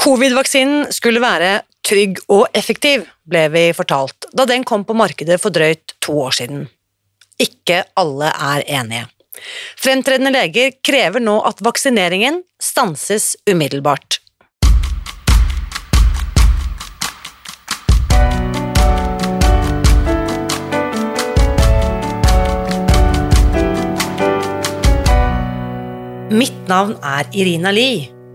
Covid-vaksinen skulle være trygg og effektiv, ble vi fortalt da den kom på markedet for drøyt to år siden. Ikke alle er enige. Fremtredende leger krever nå at vaksineringen stanses umiddelbart. Mitt navn er Irina Lie.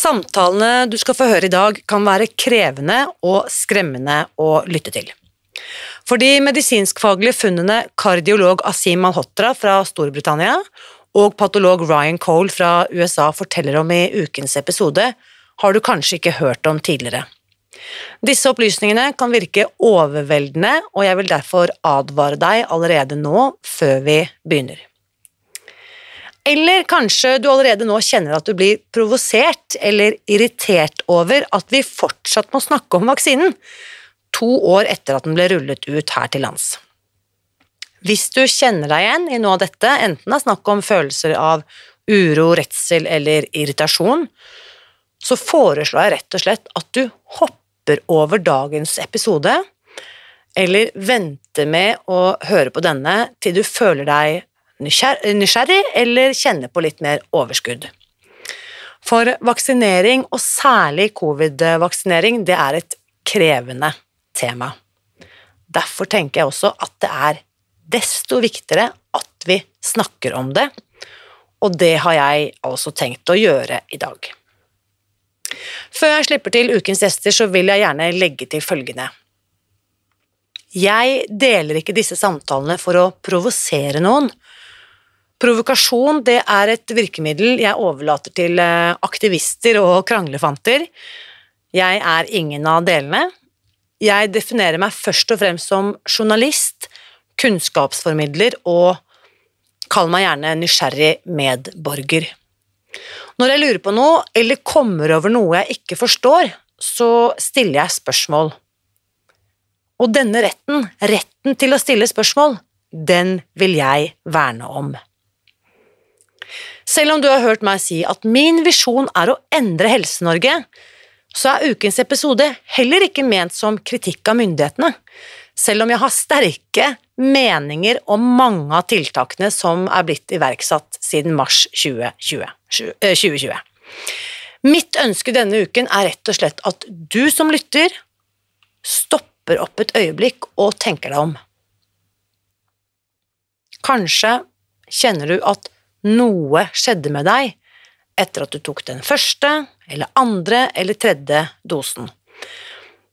Samtalene du skal få høre i dag, kan være krevende og skremmende å lytte til. For de medisinskfaglige funnene kardiolog Asim Malhotra fra Storbritannia og patolog Ryan Cole fra USA forteller om i ukens episode, har du kanskje ikke hørt om tidligere. Disse opplysningene kan virke overveldende, og jeg vil derfor advare deg allerede nå, før vi begynner. Eller kanskje du allerede nå kjenner at du blir provosert eller irritert over at vi fortsatt må snakke om vaksinen, to år etter at den ble rullet ut her til lands. Hvis du kjenner deg igjen i noe av dette, enten det er snakk om følelser av uro, redsel eller irritasjon, så foreslår jeg rett og slett at du hopper over dagens episode, eller venter med å høre på denne til du føler deg nysgjerrig eller kjenne på litt mer overskudd. For vaksinering, og særlig covid-vaksinering, det er et krevende tema. Derfor tenker jeg også at det er desto viktigere at vi snakker om det, og det har jeg altså tenkt å gjøre i dag. Før jeg slipper til ukens gjester, så vil jeg gjerne legge til følgende. Jeg deler ikke disse samtalene for å provosere noen, Provokasjon det er et virkemiddel jeg overlater til eh, aktivister og kranglefanter. Jeg er ingen av delene. Jeg definerer meg først og fremst som journalist, kunnskapsformidler og kall meg gjerne nysgjerrig medborger. Når jeg lurer på noe eller kommer over noe jeg ikke forstår, så stiller jeg spørsmål. Og denne retten, retten til å stille spørsmål, den vil jeg verne om. Selv om du har hørt meg si at min visjon er å endre Helse-Norge, så er ukens episode heller ikke ment som kritikk av myndighetene, selv om jeg har sterke meninger om mange av tiltakene som er blitt iverksatt siden mars 2020. 2020. Eh, Mitt ønske denne uken er rett og slett at du som lytter, stopper opp et øyeblikk og tenker deg om. Kanskje kjenner du at noe skjedde med deg etter at du tok den første eller andre eller tredje dosen.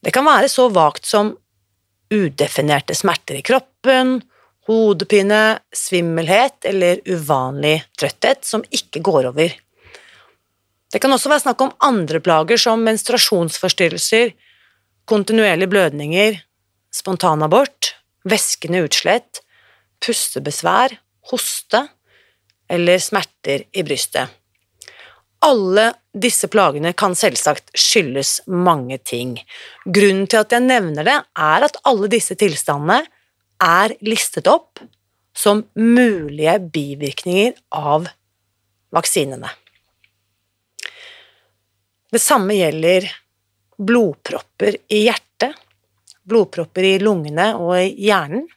Det kan være så vagt som udefinerte smerter i kroppen, hodepine, svimmelhet eller uvanlig trøtthet som ikke går over. Det kan også være snakk om andre plager som menstruasjonsforstyrrelser, kontinuerlige blødninger, spontanabort, væskende utslett, pustebesvær, hoste, eller smerter i brystet. Alle disse plagene kan selvsagt skyldes mange ting. Grunnen til at jeg nevner det, er at alle disse tilstandene er listet opp som mulige bivirkninger av vaksinene. Det samme gjelder blodpropper i hjertet, blodpropper i lungene og i hjernen,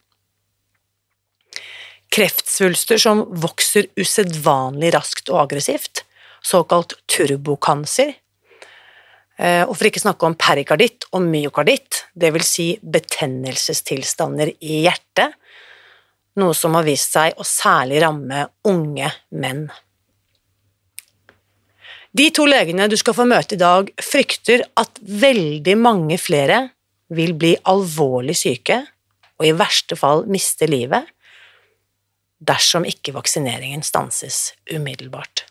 kreftsvulster som vokser usedvanlig raskt og aggressivt, såkalt turbokancer, eh, og for ikke snakke om perikarditt og myokarditt, dvs. Si betennelsestilstander i hjertet, noe som har vist seg å særlig ramme unge menn. De to legene du skal få møte i dag, frykter at veldig mange flere vil bli alvorlig syke og i verste fall miste livet dersom ikke vaksineringen stanses umiddelbart.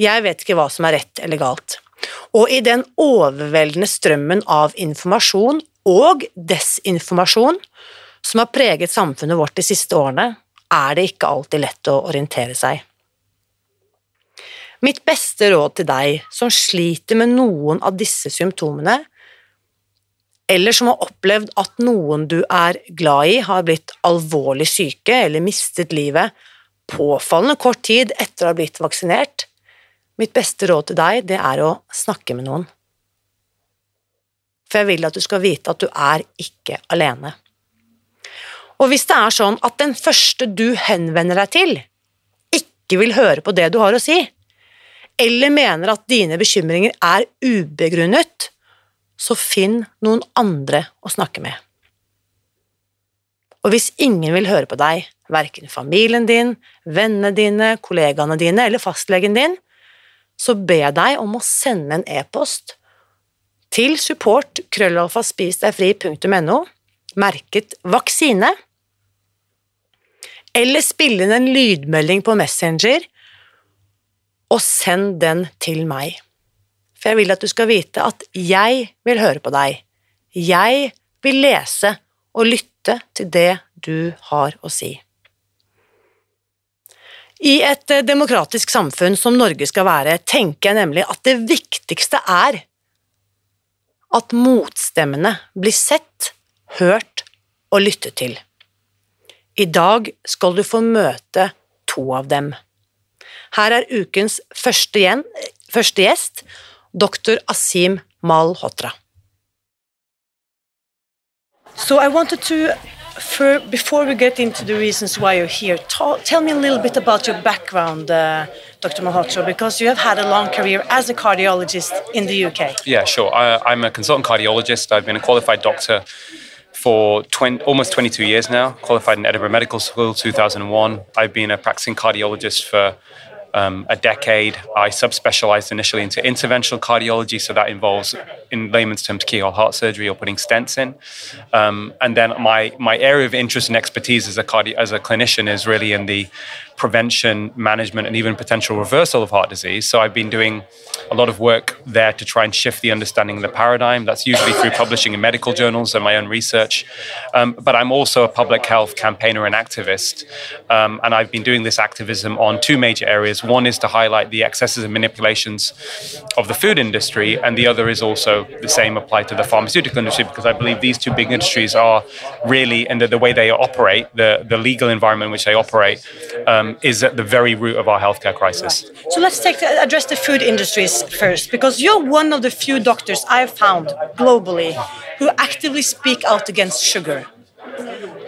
Jeg vet ikke hva som er rett eller galt, og i den overveldende strømmen av informasjon og desinformasjon som har preget samfunnet vårt de siste årene, er det ikke alltid lett å orientere seg. Mitt beste råd til deg som sliter med noen av disse symptomene, eller som har opplevd at noen du er glad i, har blitt alvorlig syke eller mistet livet påfallende kort tid etter å ha blitt vaksinert, mitt beste råd til deg, det er å snakke med noen. For jeg vil at du skal vite at du er ikke alene. Og hvis det er sånn at den første du henvender deg til, ikke vil høre på det du har å si, eller mener at dine bekymringer er ubegrunnet, så finn noen andre å snakke med. Og hvis ingen vil høre på deg, verken familien din, vennene dine, kollegaene dine eller fastlegen din, så jeg deg om å sende en e-post til support krøllalfaspisdegfri.no merket vaksine, eller spille inn en lydmelding på Messenger og send den til meg. For jeg vil at du skal vite at jeg vil høre på deg. Jeg vil lese og lytte til det du har å si. I et eh, demokratisk samfunn som Norge skal være, tenker jeg nemlig at det viktigste er at motstemmene blir sett, hørt og lyttet til. I dag skal du få møte to av dem. Her er ukens første gjest, dr. Asim Malhotra. So I wanted to, for, before we get into the reasons why you're here, tell me a little bit about your background, uh, Dr. Malhotra, because you have had a long career as a cardiologist in the UK. Yeah, sure. I, I'm a consultant cardiologist. I've been a qualified doctor for 20, almost 22 years now, qualified in Edinburgh Medical School 2001. I've been a practicing cardiologist for um, a decade. I subspecialized initially into interventional cardiology, so that involves, in layman's terms, keyhole heart surgery or putting stents in. Um, and then my my area of interest and expertise as a cardi- as a clinician is really in the prevention, management, and even potential reversal of heart disease. So I've been doing a lot of work there to try and shift the understanding of the paradigm. That's usually through publishing in medical journals and my own research. Um, but I'm also a public health campaigner and activist, um, and I've been doing this activism on two major areas. One is to highlight the excesses and manipulations of the food industry, and the other is also the same applied to the pharmaceutical industry because I believe these two big industries are really, and the, the way they operate, the, the legal environment in which they operate, um, Um, is at the very root of our healthcare crisis. Right. So let's take address the food industries first, because you're one of the few doctors I've found globally who actively speak out against sugar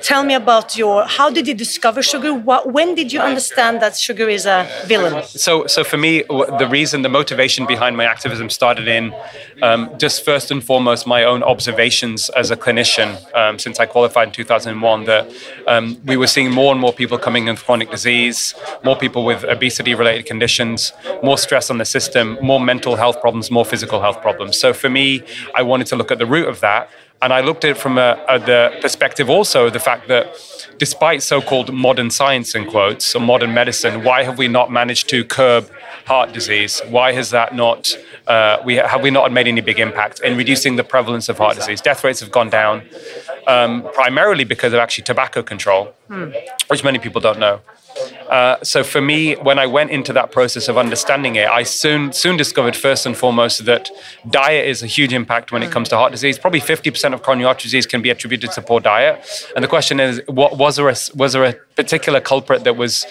tell me about your how did you discover sugar? What, when did you understand that sugar is a villain? So so for me the reason the motivation behind my activism started in um, just first and foremost my own observations as a clinician um, since i qualified in 2001 that um, we were seeing more and more people coming in with chronic disease more people with obesity related conditions more stress on the system more mental health problems more physical health problems. So for me i wanted to look at the root of that and I looked at it from a, a, the perspective also the fact that despite so called modern science, in quotes, or modern medicine, why have we not managed to curb heart disease? Why has that not, uh, we, have we not made any big impact in reducing the prevalence of heart disease? Death rates have gone down um, primarily because of actually tobacco control, hmm. which many people don't know. Uh, so for me, when I went into that process of understanding it, I soon soon discovered first and foremost that diet is a huge impact when it comes to heart disease. Probably 50% of coronary heart disease can be attributed to poor diet. And the question is, what was there a, was there a particular culprit that was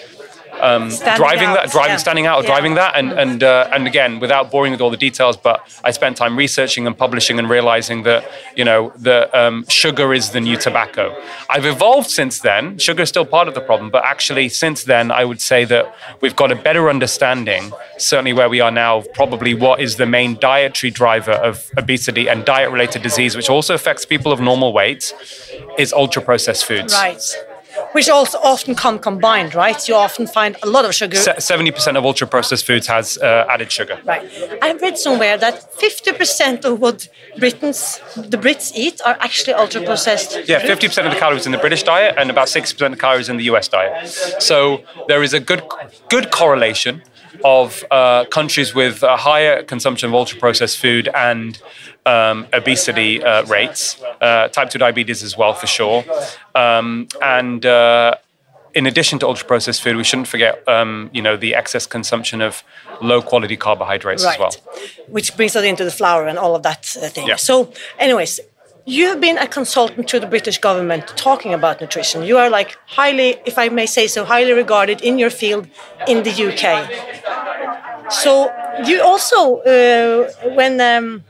um, driving out, that, driving, yeah. standing out, or Yeah. driving that, and and uh, and again, without boring with all the details, but I spent time researching and publishing and realizing that you know that um, sugar is the new tobacco. I've evolved since then. Sugar is still part of the problem, but actually since then, I would say that we've got a better understanding, certainly where we are now, probably what is the main dietary driver of obesity and diet-related disease, which also affects people of normal weight, is ultra-processed foods. Right. Which also often come combined, right? You often find a lot of sugar. Seventy percent of ultra-processed foods has uh, added sugar. Right. I read somewhere that 50% of what Britons, the Brits eat are actually ultra processed. Yeah, 50% of the calories in the British diet and about 60% of the calories in the US diet. So there is a good good correlation of uh, countries with a higher consumption of ultra processed food and um, obesity uh, rates, uh, type 2 diabetes as well, for sure. Um, and uh, in addition to ultra processed food, we shouldn't forget, um, you know, the excess consumption of low quality carbohydrates Right. as well. Which brings us into the flour and all of that uh, thing. Yeah. So, anyways, you have been a consultant to the British government talking about nutrition. You are like highly, if I may say so, highly regarded in your field in the UK. So, you also, uh, when um,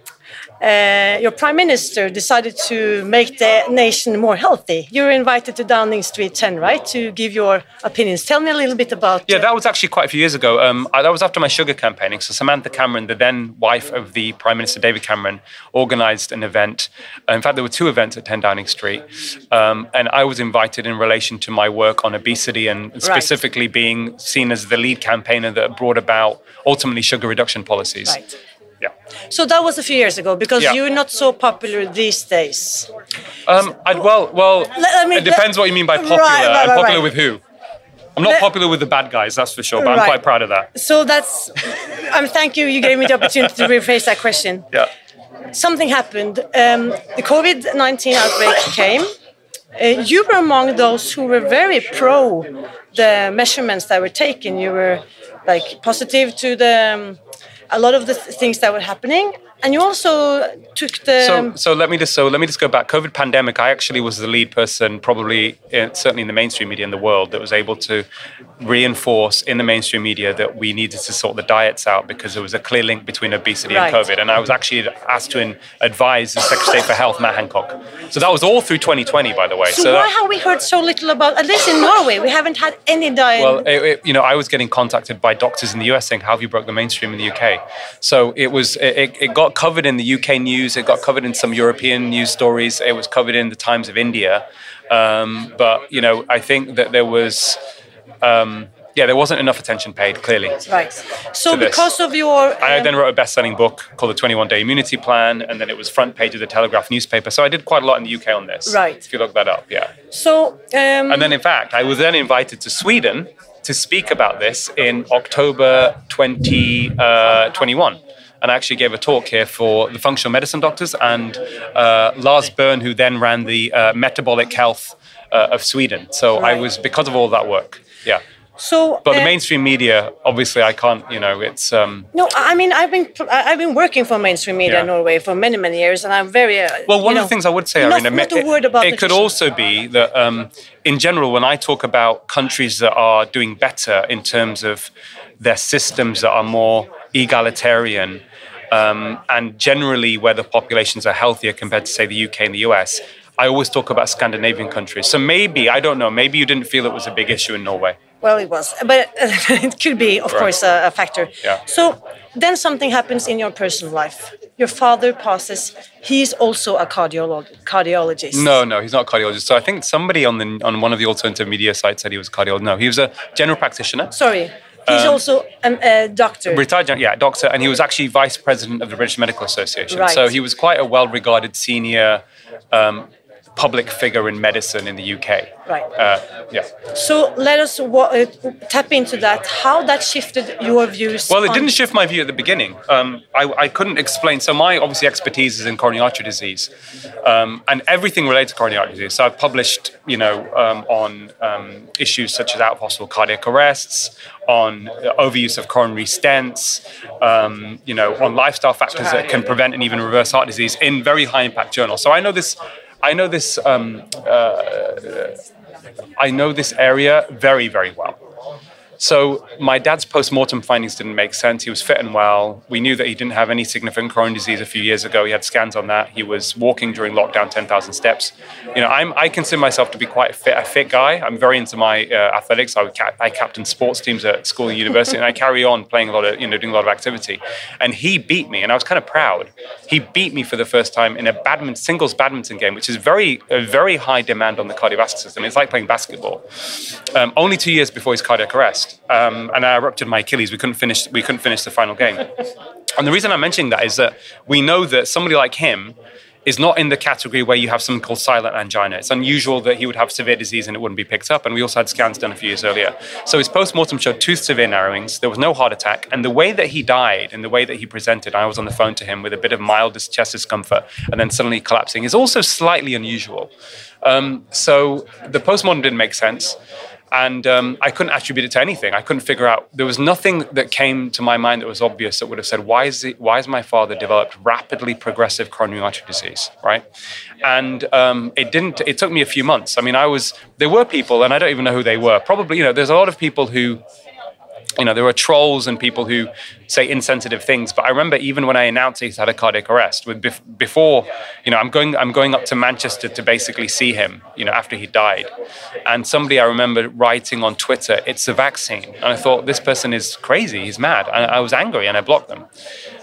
uh, your prime minister decided to make the nation more healthy, you were invited to Downing Street 10, right, to give your opinions. Tell me a little bit about. Yeah, uh, that was actually quite a few years ago. Um, I, that was after my sugar campaigning. So Samantha Cameron, the then wife of the Prime Minister David Cameron, organised an event. In fact, there were two events at 10 Downing Street, um, and I was invited in relation to my work on obesity and specifically being seen as the lead campaigner that brought about ultimately sugar reduction policies. Right. Yeah. So that was a few years ago because Yeah. you're not so popular these days. Um, I'd, well, well, let me- it depends what you mean by popular. Right, right, I'm right, popular with who? I'm not popular with the bad guys, that's for sure, but I'm quite proud of that. So that's. Um, thank you. You gave me the opportunity to rephrase that question. Yeah. Something happened. Um, the COVID 19 outbreak came. Uh, you were among those who were very pro the measurements that were taken. You were like positive to the um, a lot of the things that were happening, and you also took the. So, so let me just so let me just go back. COVID pandemic. I actually was the lead person, probably in, certainly in the mainstream media in the world, that was able to reinforce in the mainstream media that we needed to sort the diets out because there was a clear link between obesity Right. and COVID. And I was actually asked to in, advise the Secretary for Health, Matt Hancock. So that was all through 2020, by the way. so, why that- have we heard so little about? At least in Norway, we haven't had any diet. well, it, it- you know, I was getting contacted by doctors in the US saying, "How have you broke the mainstream in the UK?" So it was, it, it- it got covered in the UK news. It got covered in some European news stories. It was covered in the Times of India. Um, but you know, I think that there was, um, yeah, there wasn't enough attention paid. Clearly, Right. So because of your I um, then wrote a best-selling book called The 21 Day Immunity Plan, and then it was front page of the Telegraph newspaper. So I did quite a lot in the UK on this. Right. If you look that up, yeah. so um, And then, in fact, I was then invited to Sweden to speak about this in October 2021. And I actually gave a talk here for the functional medicine doctors and uh, Lars Byrne, who then ran the uh, metabolic health uh, of Sweden. So I was, because of all that work, yeah. so But the uh, mainstream media, obviously, I can't, you know, it's. Um, No, I mean I've been I've been working for mainstream media in Norway for many many years, and I'm very uh, Well, one know, of the things I would say, not, Irina, not a it, word about it could also be that, um, in general, when I talk about countries that are doing better in terms of their systems that are more egalitarian, um, and generally where the populations are healthier compared to, say, the UK and the US, I always talk about Scandinavian countries. So maybe, I don't know, maybe you didn't feel it was a big issue in Norway. Well, it was, but it could be, of Right. course, a, a factor. Yeah. So then something happens in your personal life. Your father passes. He's also a cardiolog- cardiologist. No, no, he's not a cardiologist. So I think somebody on the on one of the alternative media sites said he was a cardiologist. No, he was a general practitioner. Sorry. He's Um, also an- a doctor. Retired, yeah, doctor, and he was actually vice president of the British Medical Association. Right. So he was quite a well-regarded senior um, public figure in medicine in the UK. Right. Uh, yeah. So let us uh, tap into that. How that shifted your views? Well, it didn't shift my view at the beginning. Um, I, I couldn't explain. So my obviously expertise is in coronary artery disease, um, and everything related to coronary artery disease. So I've published, you know, um, on um, issues such as out-of-hospital cardiac arrests, on overuse of coronary stents, um, you know, on lifestyle factors that can prevent and even reverse heart disease in very high-impact journals. So I know this. I know this. Um, uh, I know this area very, very well. So my dad's post-mortem findings didn't make sense. He was fit and well. We knew that he didn't have any significant coronary disease a few years ago. He had scans on that. He was walking during lockdown 10,000 steps. You know, I'm, I consider myself to be quite a fit, a fit guy. I'm very into my uh, athletics. I, cap- I captain sports teams at school and university, and I carry on playing a lot of, you know, doing a lot of activity. And he beat me, and I was kind of proud. He beat me for the first time in a badminton, singles badminton game, which is very, a very high demand on the cardiovascular system. It's like playing basketball. Um, only two years before his cardiac arrest, um, and I ruptured my Achilles. We couldn't finish. We couldn't finish the final game. And the reason I'm mentioning that is that we know that somebody like him is not in the category where you have something called silent angina. It's unusual that he would have severe disease and it wouldn't be picked up. And we also had scans done a few years earlier. So his post-mortem showed two severe narrowings. There was no heart attack. And the way that he died and the way that he presented, I was on the phone to him with a bit of mild chest discomfort and then suddenly collapsing, is also slightly unusual. Um, so the post-mortem didn't make sense and um, I couldn't attribute it to anything. I couldn't figure out. There was nothing that came to my mind that was obvious that would have said, "Why is it, Why is my father developed rapidly progressive coronary artery disease?" Right? And um, it didn't. It took me a few months. I mean, I was. There were people, and I don't even know who they were. Probably, you know, there's a lot of people who you know, there are trolls and people who say insensitive things. But I remember even when I announced he's had a cardiac arrest, with before, you know, I'm going, I'm going up to Manchester to basically see him, you know, after he died. And somebody I remember writing on Twitter, "It's a vaccine," and I thought this person is crazy, he's mad. And I was angry and I blocked them.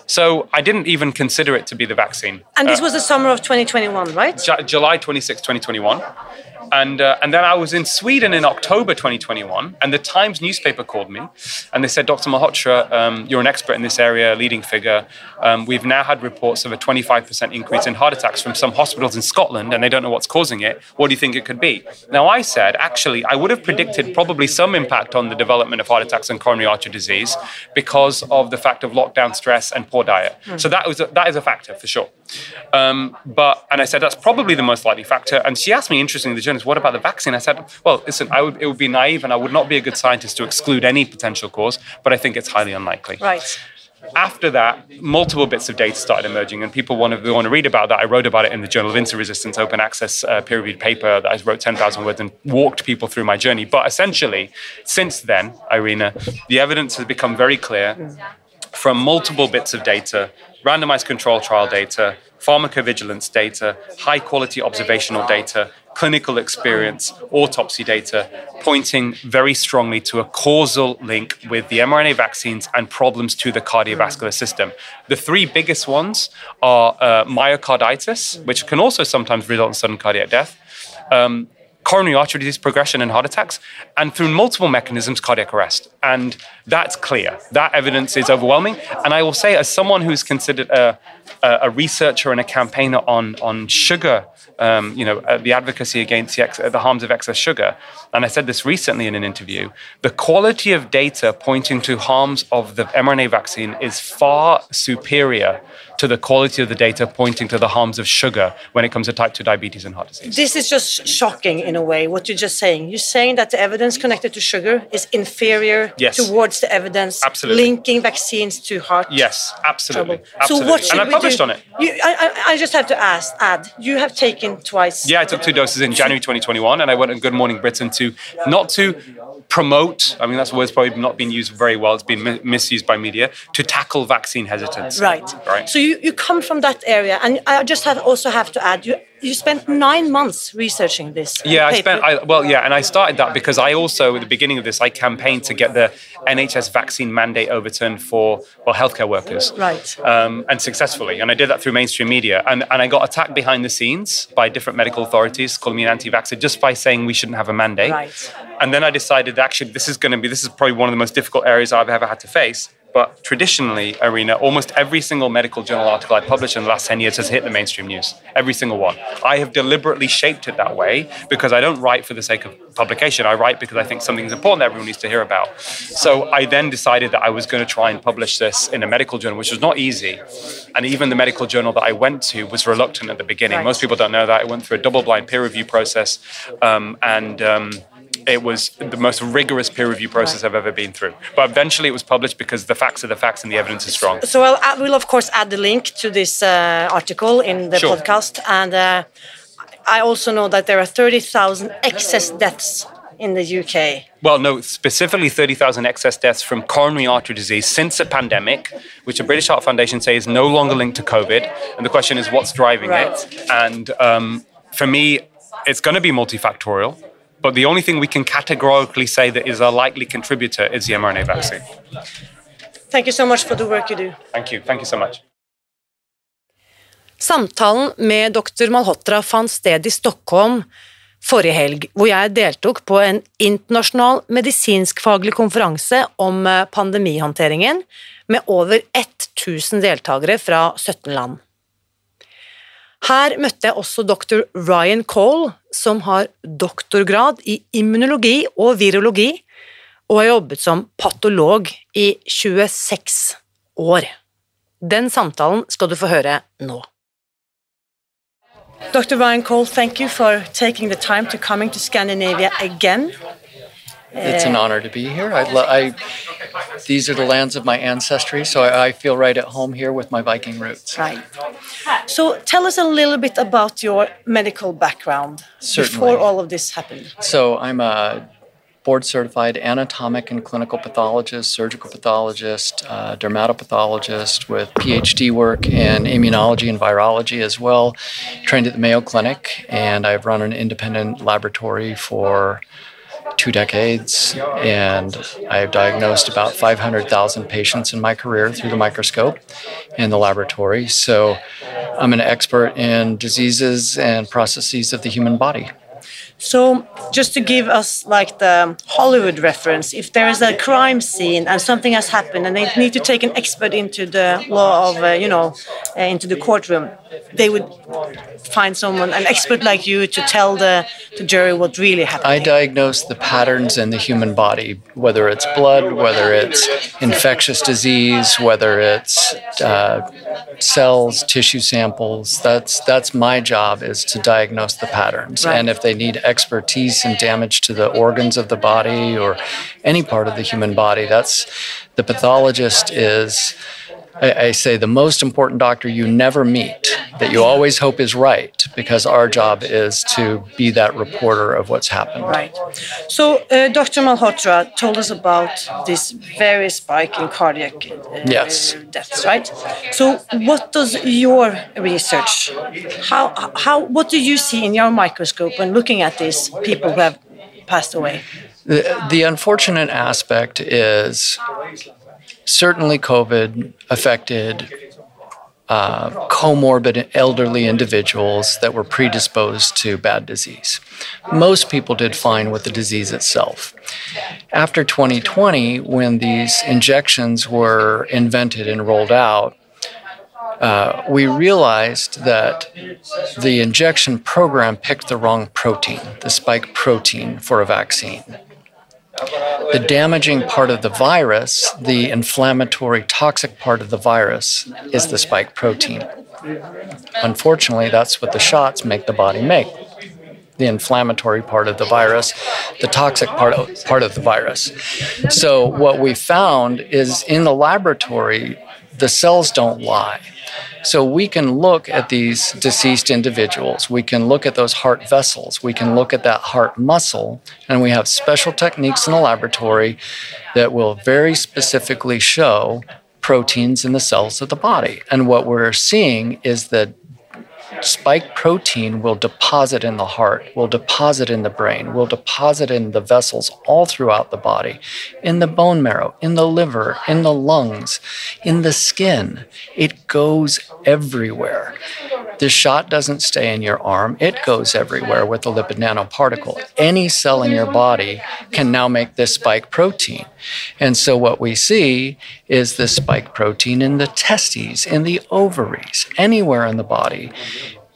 So I didn't even consider it to be the vaccine. And this uh, was the summer of 2021, right? J- July 26, 2021. And, uh, and then I was in Sweden in October 2021, and the Times newspaper called me and they said, Dr. Malhotra, um, you're an expert in this area, leading figure. Um, we've now had reports of a 25% increase in heart attacks from some hospitals in Scotland, and they don't know what's causing it. What do you think it could be? Now, I said, actually, I would have predicted probably some impact on the development of heart attacks and coronary artery disease because of the fact of lockdown stress and poor diet. Mm. So that, was a, that is a factor for sure. Um, but and I said that's probably the most likely factor. And she asked me, interestingly, the journalist, what about the vaccine? I said, well, listen, I would, it would be naive, and I would not be a good scientist to exclude any potential cause, but I think it's highly unlikely. Right. After that, multiple bits of data started emerging, and people want to, want to read about that. I wrote about it in the Journal of Insulin Resistance Open Access uh, peer reviewed paper that I wrote 10,000 words and walked people through my journey. But essentially, since then, Irina, the evidence has become very clear from multiple bits of data randomized control trial data, pharmacovigilance data, high quality observational data, clinical experience, autopsy data, pointing very strongly to a causal link with the mRNA vaccines and problems to the cardiovascular system. The three biggest ones are uh, myocarditis, which can also sometimes result in sudden cardiac death. Um, coronary artery disease progression and heart attacks, and through multiple mechanisms, cardiac arrest. And that's clear. That evidence is overwhelming. And I will say, as someone who's considered a, a researcher and a campaigner on, on sugar, um, you know, uh, the advocacy against the, ex- the harms of excess sugar, and I said this recently in an interview, the quality of data pointing to harms of the mRNA vaccine is far superior to the quality of the data pointing to the harms of sugar when it comes to type 2 diabetes and heart disease. This is just shocking in a way, what you're just saying. You're saying that the evidence connected to sugar is inferior yes. towards the evidence absolutely. linking vaccines to heart Yes, absolutely. absolutely. So what should and I published do? on it. You, I, I, just have to ask, add, you have taken twice. Yeah, I took two doses in January 2021 and I went on Good Morning Britain to, not to promote, I mean, that's word's probably not been used very well, it's been misused by media, to tackle vaccine hesitance. Right. Right. So you, you come from that area, and I just have also have to add, you you spent nine months researching this. Yeah, paper. I spent. I, well, yeah, and I started that because I also, at the beginning of this, I campaigned to get the NHS vaccine mandate overturned for well healthcare workers. Right. Um, and successfully, and I did that through mainstream media, and and I got attacked behind the scenes by different medical authorities, calling me an anti-vaxxer just by saying we shouldn't have a mandate. Right. And then I decided actually this is going to be this is probably one of the most difficult areas I've ever had to face but traditionally, Irina, almost every single medical journal article I published in the last 10 years has hit the mainstream news. Every single one. I have deliberately shaped it that way because I don't write for the sake of publication. I write because I think something's important that everyone needs to hear about. So I then decided that I was going to try and publish this in a medical journal, which was not easy. And even the medical journal that I went to was reluctant at the beginning. Right. Most people don't know that. I went through a double blind peer review process. Um, and um, it was the most rigorous peer review process I've ever been through. But eventually it was published because the facts are the facts and the evidence is strong. So I'll, I will, of course, add the link to this uh, article in the sure. podcast. And uh, I also know that there are 30,000 excess deaths in the UK. Well, no, specifically 30,000 excess deaths from coronary artery disease since the pandemic, which the British Heart Foundation say is no longer linked to COVID. And the question is, what's driving Right. it? And um, for me, it's going to be multifactorial. But the only thing we can categorically say that is a likely contributor is the mRNA vaccine. Thank you so much for the work you do. Thank you. Thank you so much. Samtalen med dr. Malhotra fant sted i Stockholm forrige helg, hvor jeg deltok på en internasjonal medisinskfaglig konferanse om eh, pandemihåndteringen med over 1000 deltakere fra 17 land. Her møtte jeg også dr. Ryan Cole, som har doktorgrad i immunologi og virologi, og har jobbet som patolog i 26 år. Den samtalen skal du få høre nå. Dr. Ryan Cole, thank you for taking the time to coming to Scandinavia again. It's an honor to be here. I, lo- I, these are the lands of my ancestry, so I, I feel right at home here with my Viking roots. Right. So tell us a little bit about your medical background Certainly. before all of this happened. So I'm a board certified anatomic and clinical pathologist, surgical pathologist, uh, dermatopathologist with PhD work in immunology and virology as well. Trained at the Mayo Clinic, and I've run an independent laboratory for two decades, and I've diagnosed about 500,000 patients in my career through the microscope in the laboratory. So I'm an expert in diseases and processes of the human body. So, just to give us like the Hollywood reference, if there is a crime scene and something has happened and they need to take an expert into the law of, uh, you know, uh, into the courtroom, they would find someone, an expert like you, to tell the, the jury what really happened. I diagnose the patterns in the human body, whether it's blood, whether it's infectious disease, whether it's uh, cells, tissue samples. That's that's my job is to diagnose the patterns. Right. And if they need expertise in damage to the organs of the body or any part of the human body, that's the pathologist is. I, I say the most important doctor you never meet that you always hope is right because our job is to be that reporter of what's happened. Right. So, uh, Dr. Malhotra told us about this very spike in cardiac uh, Yes. deaths, right? So, what does your research, how, how, what do you see in your microscope when looking at these people who have passed away? The, the unfortunate aspect is certainly COVID affected uh, comorbid elderly individuals that were predisposed to bad disease. Most people did fine with the disease itself. After 2020, when these injections were invented and rolled out, uh, we realized that the injection program picked the wrong protein, the spike protein for a vaccine. The damaging part of the virus, the inflammatory toxic part of the virus, is the spike protein. Unfortunately, that's what the shots make the body make the inflammatory part of the virus, the toxic part of, part of the virus. So, what we found is in the laboratory, the cells don't lie. So we can look at these deceased individuals. We can look at those heart vessels. We can look at that heart muscle. And we have special techniques in the laboratory that will very specifically show proteins in the cells of the body. And what we're seeing is that spike protein will deposit in the heart, will deposit in the brain, will deposit in the vessels all throughout the body, in the bone marrow, in the liver, in the lungs, in the skin. It goes everywhere. The shot doesn't stay in your arm, it goes everywhere with the lipid nanoparticle. Any cell in your body can now make this spike protein. And so what we see is the spike protein in the testes, in the ovaries, anywhere in the body.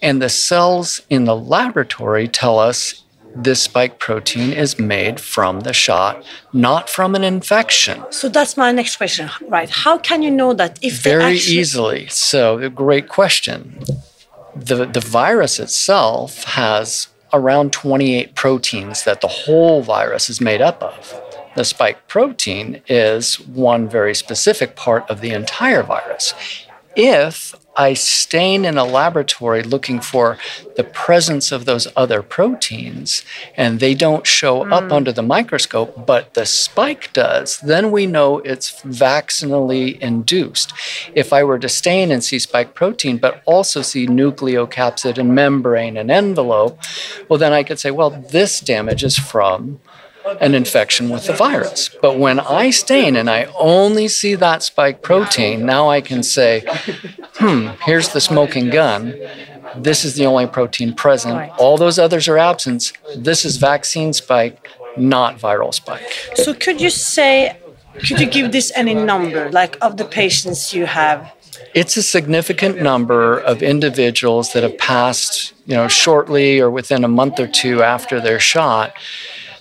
And the cells in the laboratory tell us this spike protein is made from the shot, not from an infection. So that's my next question, right? How can you know that if Very actually- easily. So, a great question. The, the virus itself has around 28 proteins that the whole virus is made up of. The spike protein is one very specific part of the entire virus. If I stain in a laboratory looking for the presence of those other proteins and they don't show mm. up under the microscope, but the spike does, then we know it's vaccinally induced. If I were to stain and see spike protein, but also see nucleocapsid and membrane and envelope, well, then I could say, well, this damage is from an infection with the virus. But when I stain and I only see that spike protein, now I can say, hmm, here's the smoking gun. This is the only protein present. All those others are absent. This is vaccine spike, not viral spike. So could you say, could you give this any number, like of the patients you have? It's a significant number of individuals that have passed, you know, shortly or within a month or two after their shot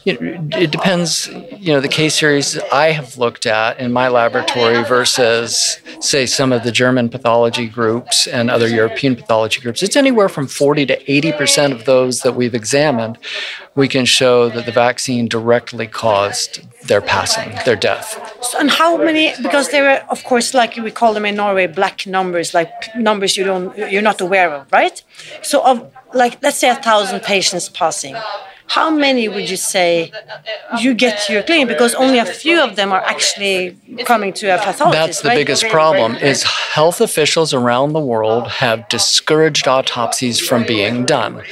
it, it depends, you know, the case series I have looked at in my laboratory versus, say, some of the German pathology groups and other European pathology groups. It's anywhere from 40 to 80% of those that we've examined, we can show that the vaccine directly caused their passing, their death. So, and how many? Because there are, of course, like we call them in Norway, black numbers, like numbers you don't, you're not aware of, right? So, of like, let's say a thousand patients passing how many would you say you get to your clinic? Because only a few of them are actually coming to a pathologist. That's the right? biggest problem is health officials around the world have discouraged autopsies from being done.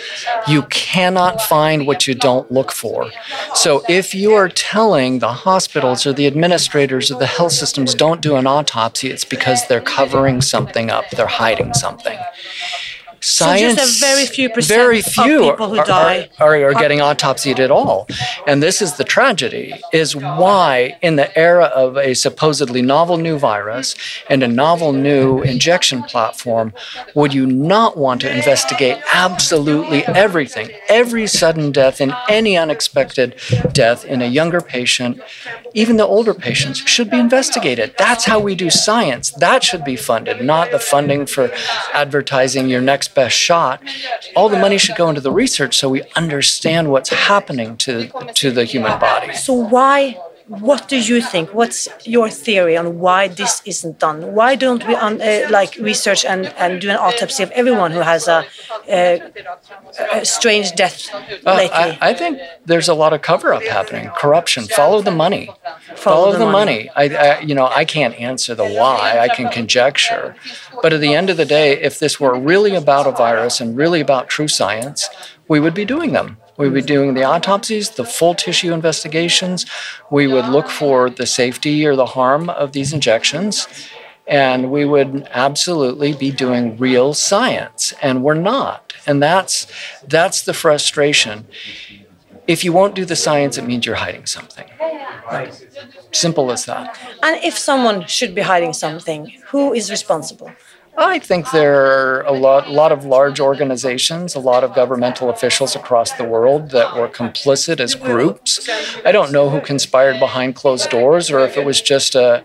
You cannot find what you don't look for. So if you are telling the hospitals or the administrators of the health systems don't do an autopsy, it's because they're covering something up, they're hiding something science. So just a very few percent very few of people who are, die are, are, are getting autopsied at all. And this is the tragedy: is why in the era of a supposedly novel new virus and a novel new injection platform, would you not want to investigate absolutely everything, every sudden death and any unexpected death in a younger patient, even the older patients, should be investigated. That's how we do science. That should be funded, not the funding for advertising your next best shot, all the money should go into the research so we understand what's happening to, to the human body. So, why what do you think? What's your theory on why this isn't done? Why don't we un, uh, like research and, and do an autopsy of everyone who has a, a, a strange death uh, lately? I, I, think there's a lot of cover up happening, corruption. Follow the money. Follow, Follow the, the, money. money. I, I, you know, I can't answer the why. I can conjecture, but at the end of the day, if this were really about a virus and really about true science, we would be doing them. We would be doing the autopsies, the full tissue investigations. We would look for the safety or the harm of these injections. And we would absolutely be doing real science. And we're not. And that's, that's the frustration. If you won't do the science, it means you're hiding something. Right. Simple as that. And if someone should be hiding something, who is responsible? I think there are a lot, lot of large organizations, a lot of governmental officials across the world that were complicit as groups. I don't know who conspired behind closed doors or if it was just a,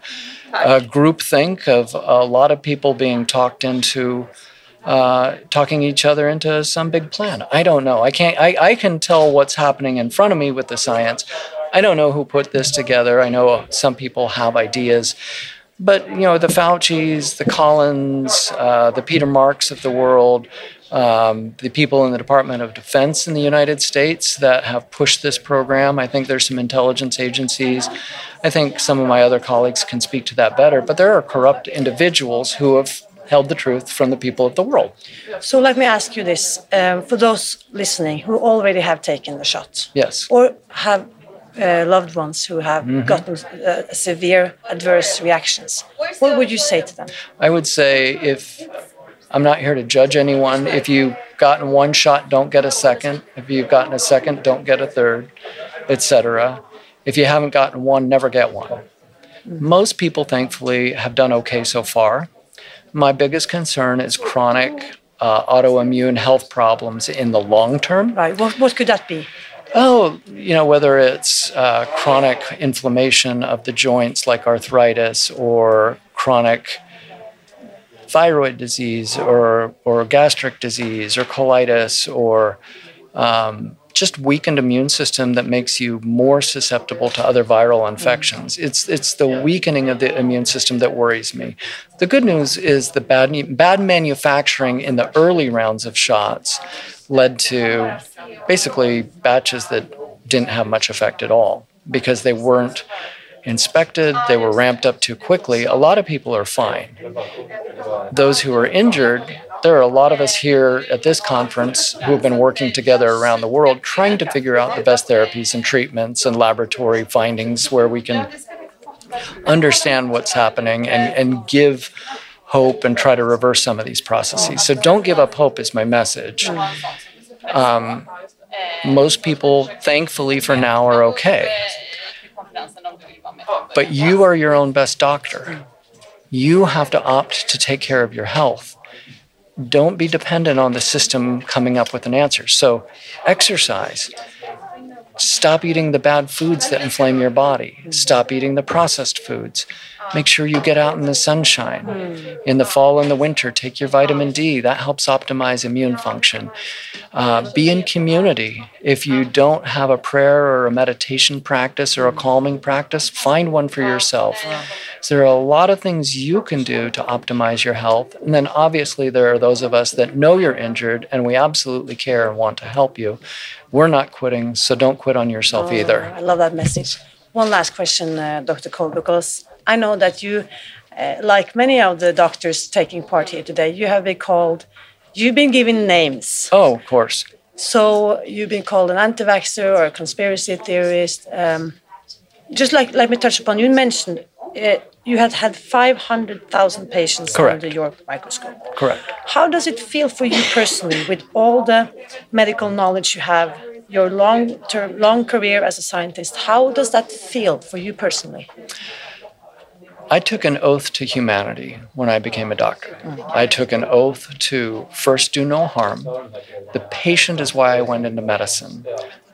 a group think of a lot of people being talked into uh, talking each other into some big plan. I don't know. I can't. I, I can tell what's happening in front of me with the science. I don't know who put this together. I know some people have ideas. But you know the Fauci's, the Collins, uh, the Peter Marks of the world, um, the people in the Department of Defense in the United States that have pushed this program. I think there's some intelligence agencies. I think some of my other colleagues can speak to that better. But there are corrupt individuals who have held the truth from the people of the world. So let me ask you this: um, for those listening who already have taken the shot, yes, or have uh, loved ones who have mm -hmm. gotten uh, severe adverse reactions. What would you say to them? I would say if I'm not here to judge anyone. If you've gotten one shot, don't get a second. If you've gotten a second, don't get a third, etc. If you haven't gotten one, never get one. Mm -hmm. Most people, thankfully, have done okay so far. My biggest concern is chronic uh, autoimmune health problems in the long term. Right. What, what could that be? Oh, you know, whether it's uh, chronic inflammation of the joints like arthritis or chronic thyroid disease or, or gastric disease or colitis or um, just weakened immune system that makes you more susceptible to other viral infections. Mm-hmm. It's it's the weakening of the immune system that worries me. The good news is the bad bad manufacturing in the early rounds of shots led to basically batches that didn't have much effect at all because they weren't inspected, they were ramped up too quickly. A lot of people are fine. Those who are injured there are a lot of us here at this conference who have been working together around the world trying to figure out the best therapies and treatments and laboratory findings where we can understand what's happening and, and give hope and try to reverse some of these processes. So don't give up hope is my message. Um, most people, thankfully for now, are okay. But you are your own best doctor. You have to opt to take care of your health don't be dependent on the system coming up with an answer. So, exercise. Stop eating the bad foods that inflame your body. Stop eating the processed foods. Make sure you get out in the sunshine. In the fall and the winter, take your vitamin D. That helps optimize immune function. Uh, be in community. If you don't have a prayer or a meditation practice or a calming practice, find one for yourself. So there are a lot of things you can do to optimize your health. And then obviously, there are those of us that know you're injured and we absolutely care and want to help you. We're not quitting, so don't quit on yourself oh, either. I love that message. One last question, uh, Dr. Cole, because I know that you, uh, like many of the doctors taking part here today, you have been called, you've been given names. Oh, of course. So you've been called an anti-vaxxer or a conspiracy theorist. Um, just like let me touch upon, you mentioned uh, you had had 500,000 patients Correct. under your microscope. Correct. How does it feel for you personally, with all the medical knowledge you have, your long term, long career as a scientist? How does that feel for you personally? I took an oath to humanity when I became a doctor. I took an oath to first do no harm. The patient is why I went into medicine.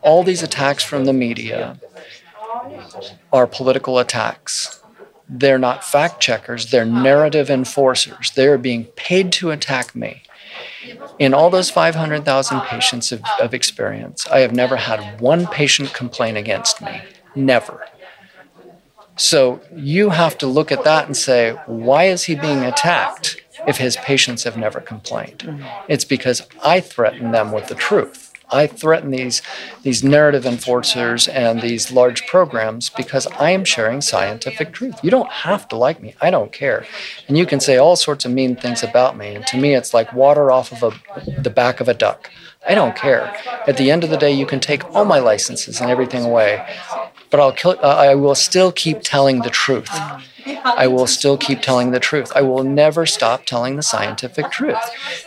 All these attacks from the media are political attacks. They're not fact checkers, they're narrative enforcers. They're being paid to attack me. In all those 500,000 patients of, of experience, I have never had one patient complain against me. Never. So you have to look at that and say, why is he being attacked if his patients have never complained? Mm-hmm. It's because I threaten them with the truth. I threaten these, these narrative enforcers and these large programs because I am sharing scientific truth. You don't have to like me. I don't care. And you can say all sorts of mean things about me. And to me, it's like water off of a, the back of a duck. I don't care. At the end of the day, you can take all my licenses and everything away but I'll kill, uh, I will still keep telling the truth. I will still keep telling the truth. I will never stop telling the scientific truth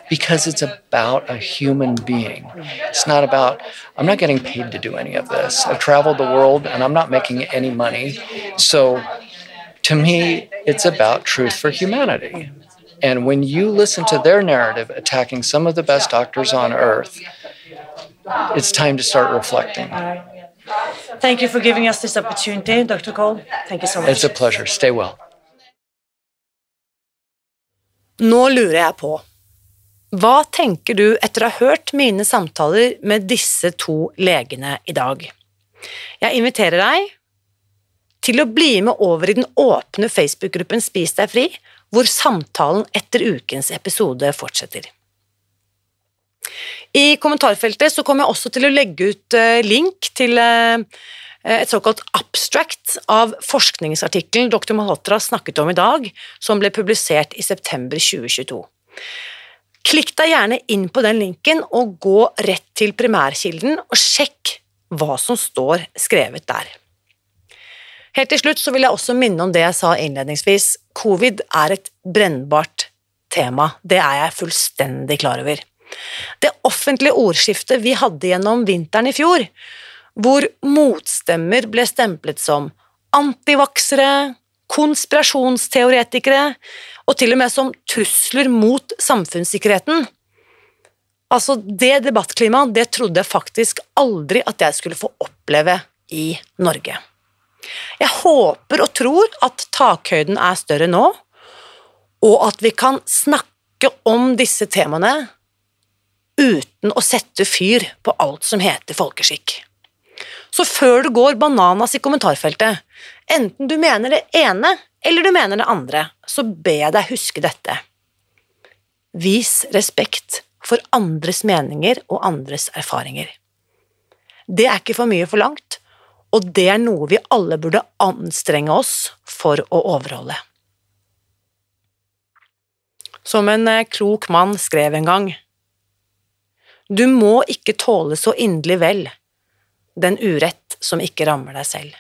because it's about a human being. It's not about, I'm not getting paid to do any of this. I've traveled the world and I'm not making any money. So to me, it's about truth for humanity. And when you listen to their narrative attacking some of the best doctors on earth, it's time to start reflecting. Thank you for giving us this opportunity, Dr. Cole. Thank you so much. It's a pleasure. Stay well. Nå lurer jeg på, hva tenker du etter å ha hørt mine samtaler med disse to legene i dag? Jeg inviterer deg til å bli med over i den åpne Facebook-gruppen Spis deg fri, hvor samtalen etter ukens episode fortsetter. I kommentarfeltet så kommer jeg også til å legge ut eh, link til eh, et såkalt abstract av forskningsartikkelen dr. Malhotra snakket om i dag, som ble publisert i september 2022. Klikk deg gjerne inn på den linken og gå rett til primærkilden og sjekk hva som står skrevet der. Helt til slutt så vil jeg også minne om det jeg sa innledningsvis. Covid er et brennbart tema, det er jeg fullstendig klar over. Det offentlige ordskiftet vi hadde gjennom vinteren i fjor, hvor motstemmer ble stemplet som antivaksere, konspirasjonsteoretikere og til og med som trusler mot samfunnssikkerheten. Altså, det debattklimaet, det trodde jeg faktisk aldri at jeg skulle få oppleve i Norge. Jeg håper og tror at takhøyden er større nå, og at vi kan snakke om disse temaene uten å sette fyr på alt som heter folkeskikk. Så før du går bananas i kommentarfeltet, enten du mener det ene eller du mener det andre, så ber jeg deg huske dette. Vis respekt for andres meninger og andres erfaringer. Det er ikke for mye forlangt, og det er noe vi alle burde anstrenge oss for å overholde. Som en eh, klok mann skrev en gang, du må ikke tåle så inderlig vel den urett som ikke rammer deg selv.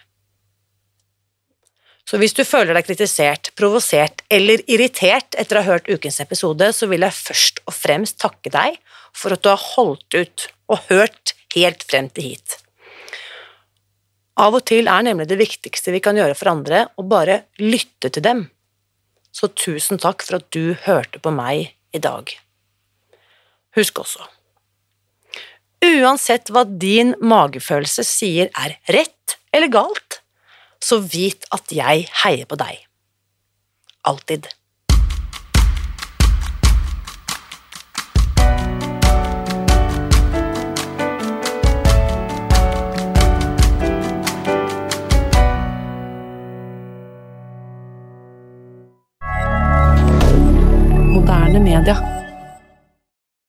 Så hvis du føler deg kritisert, provosert eller irritert etter å ha hørt ukens episode, så vil jeg først og fremst takke deg for at du har holdt ut og hørt helt frem til hit. Av og til er nemlig det viktigste vi kan gjøre for andre, å bare lytte til dem. Så tusen takk for at du hørte på meg i dag. Husk også Uansett hva din magefølelse sier er rett eller galt, så vit at jeg heier på deg. Alltid. Media.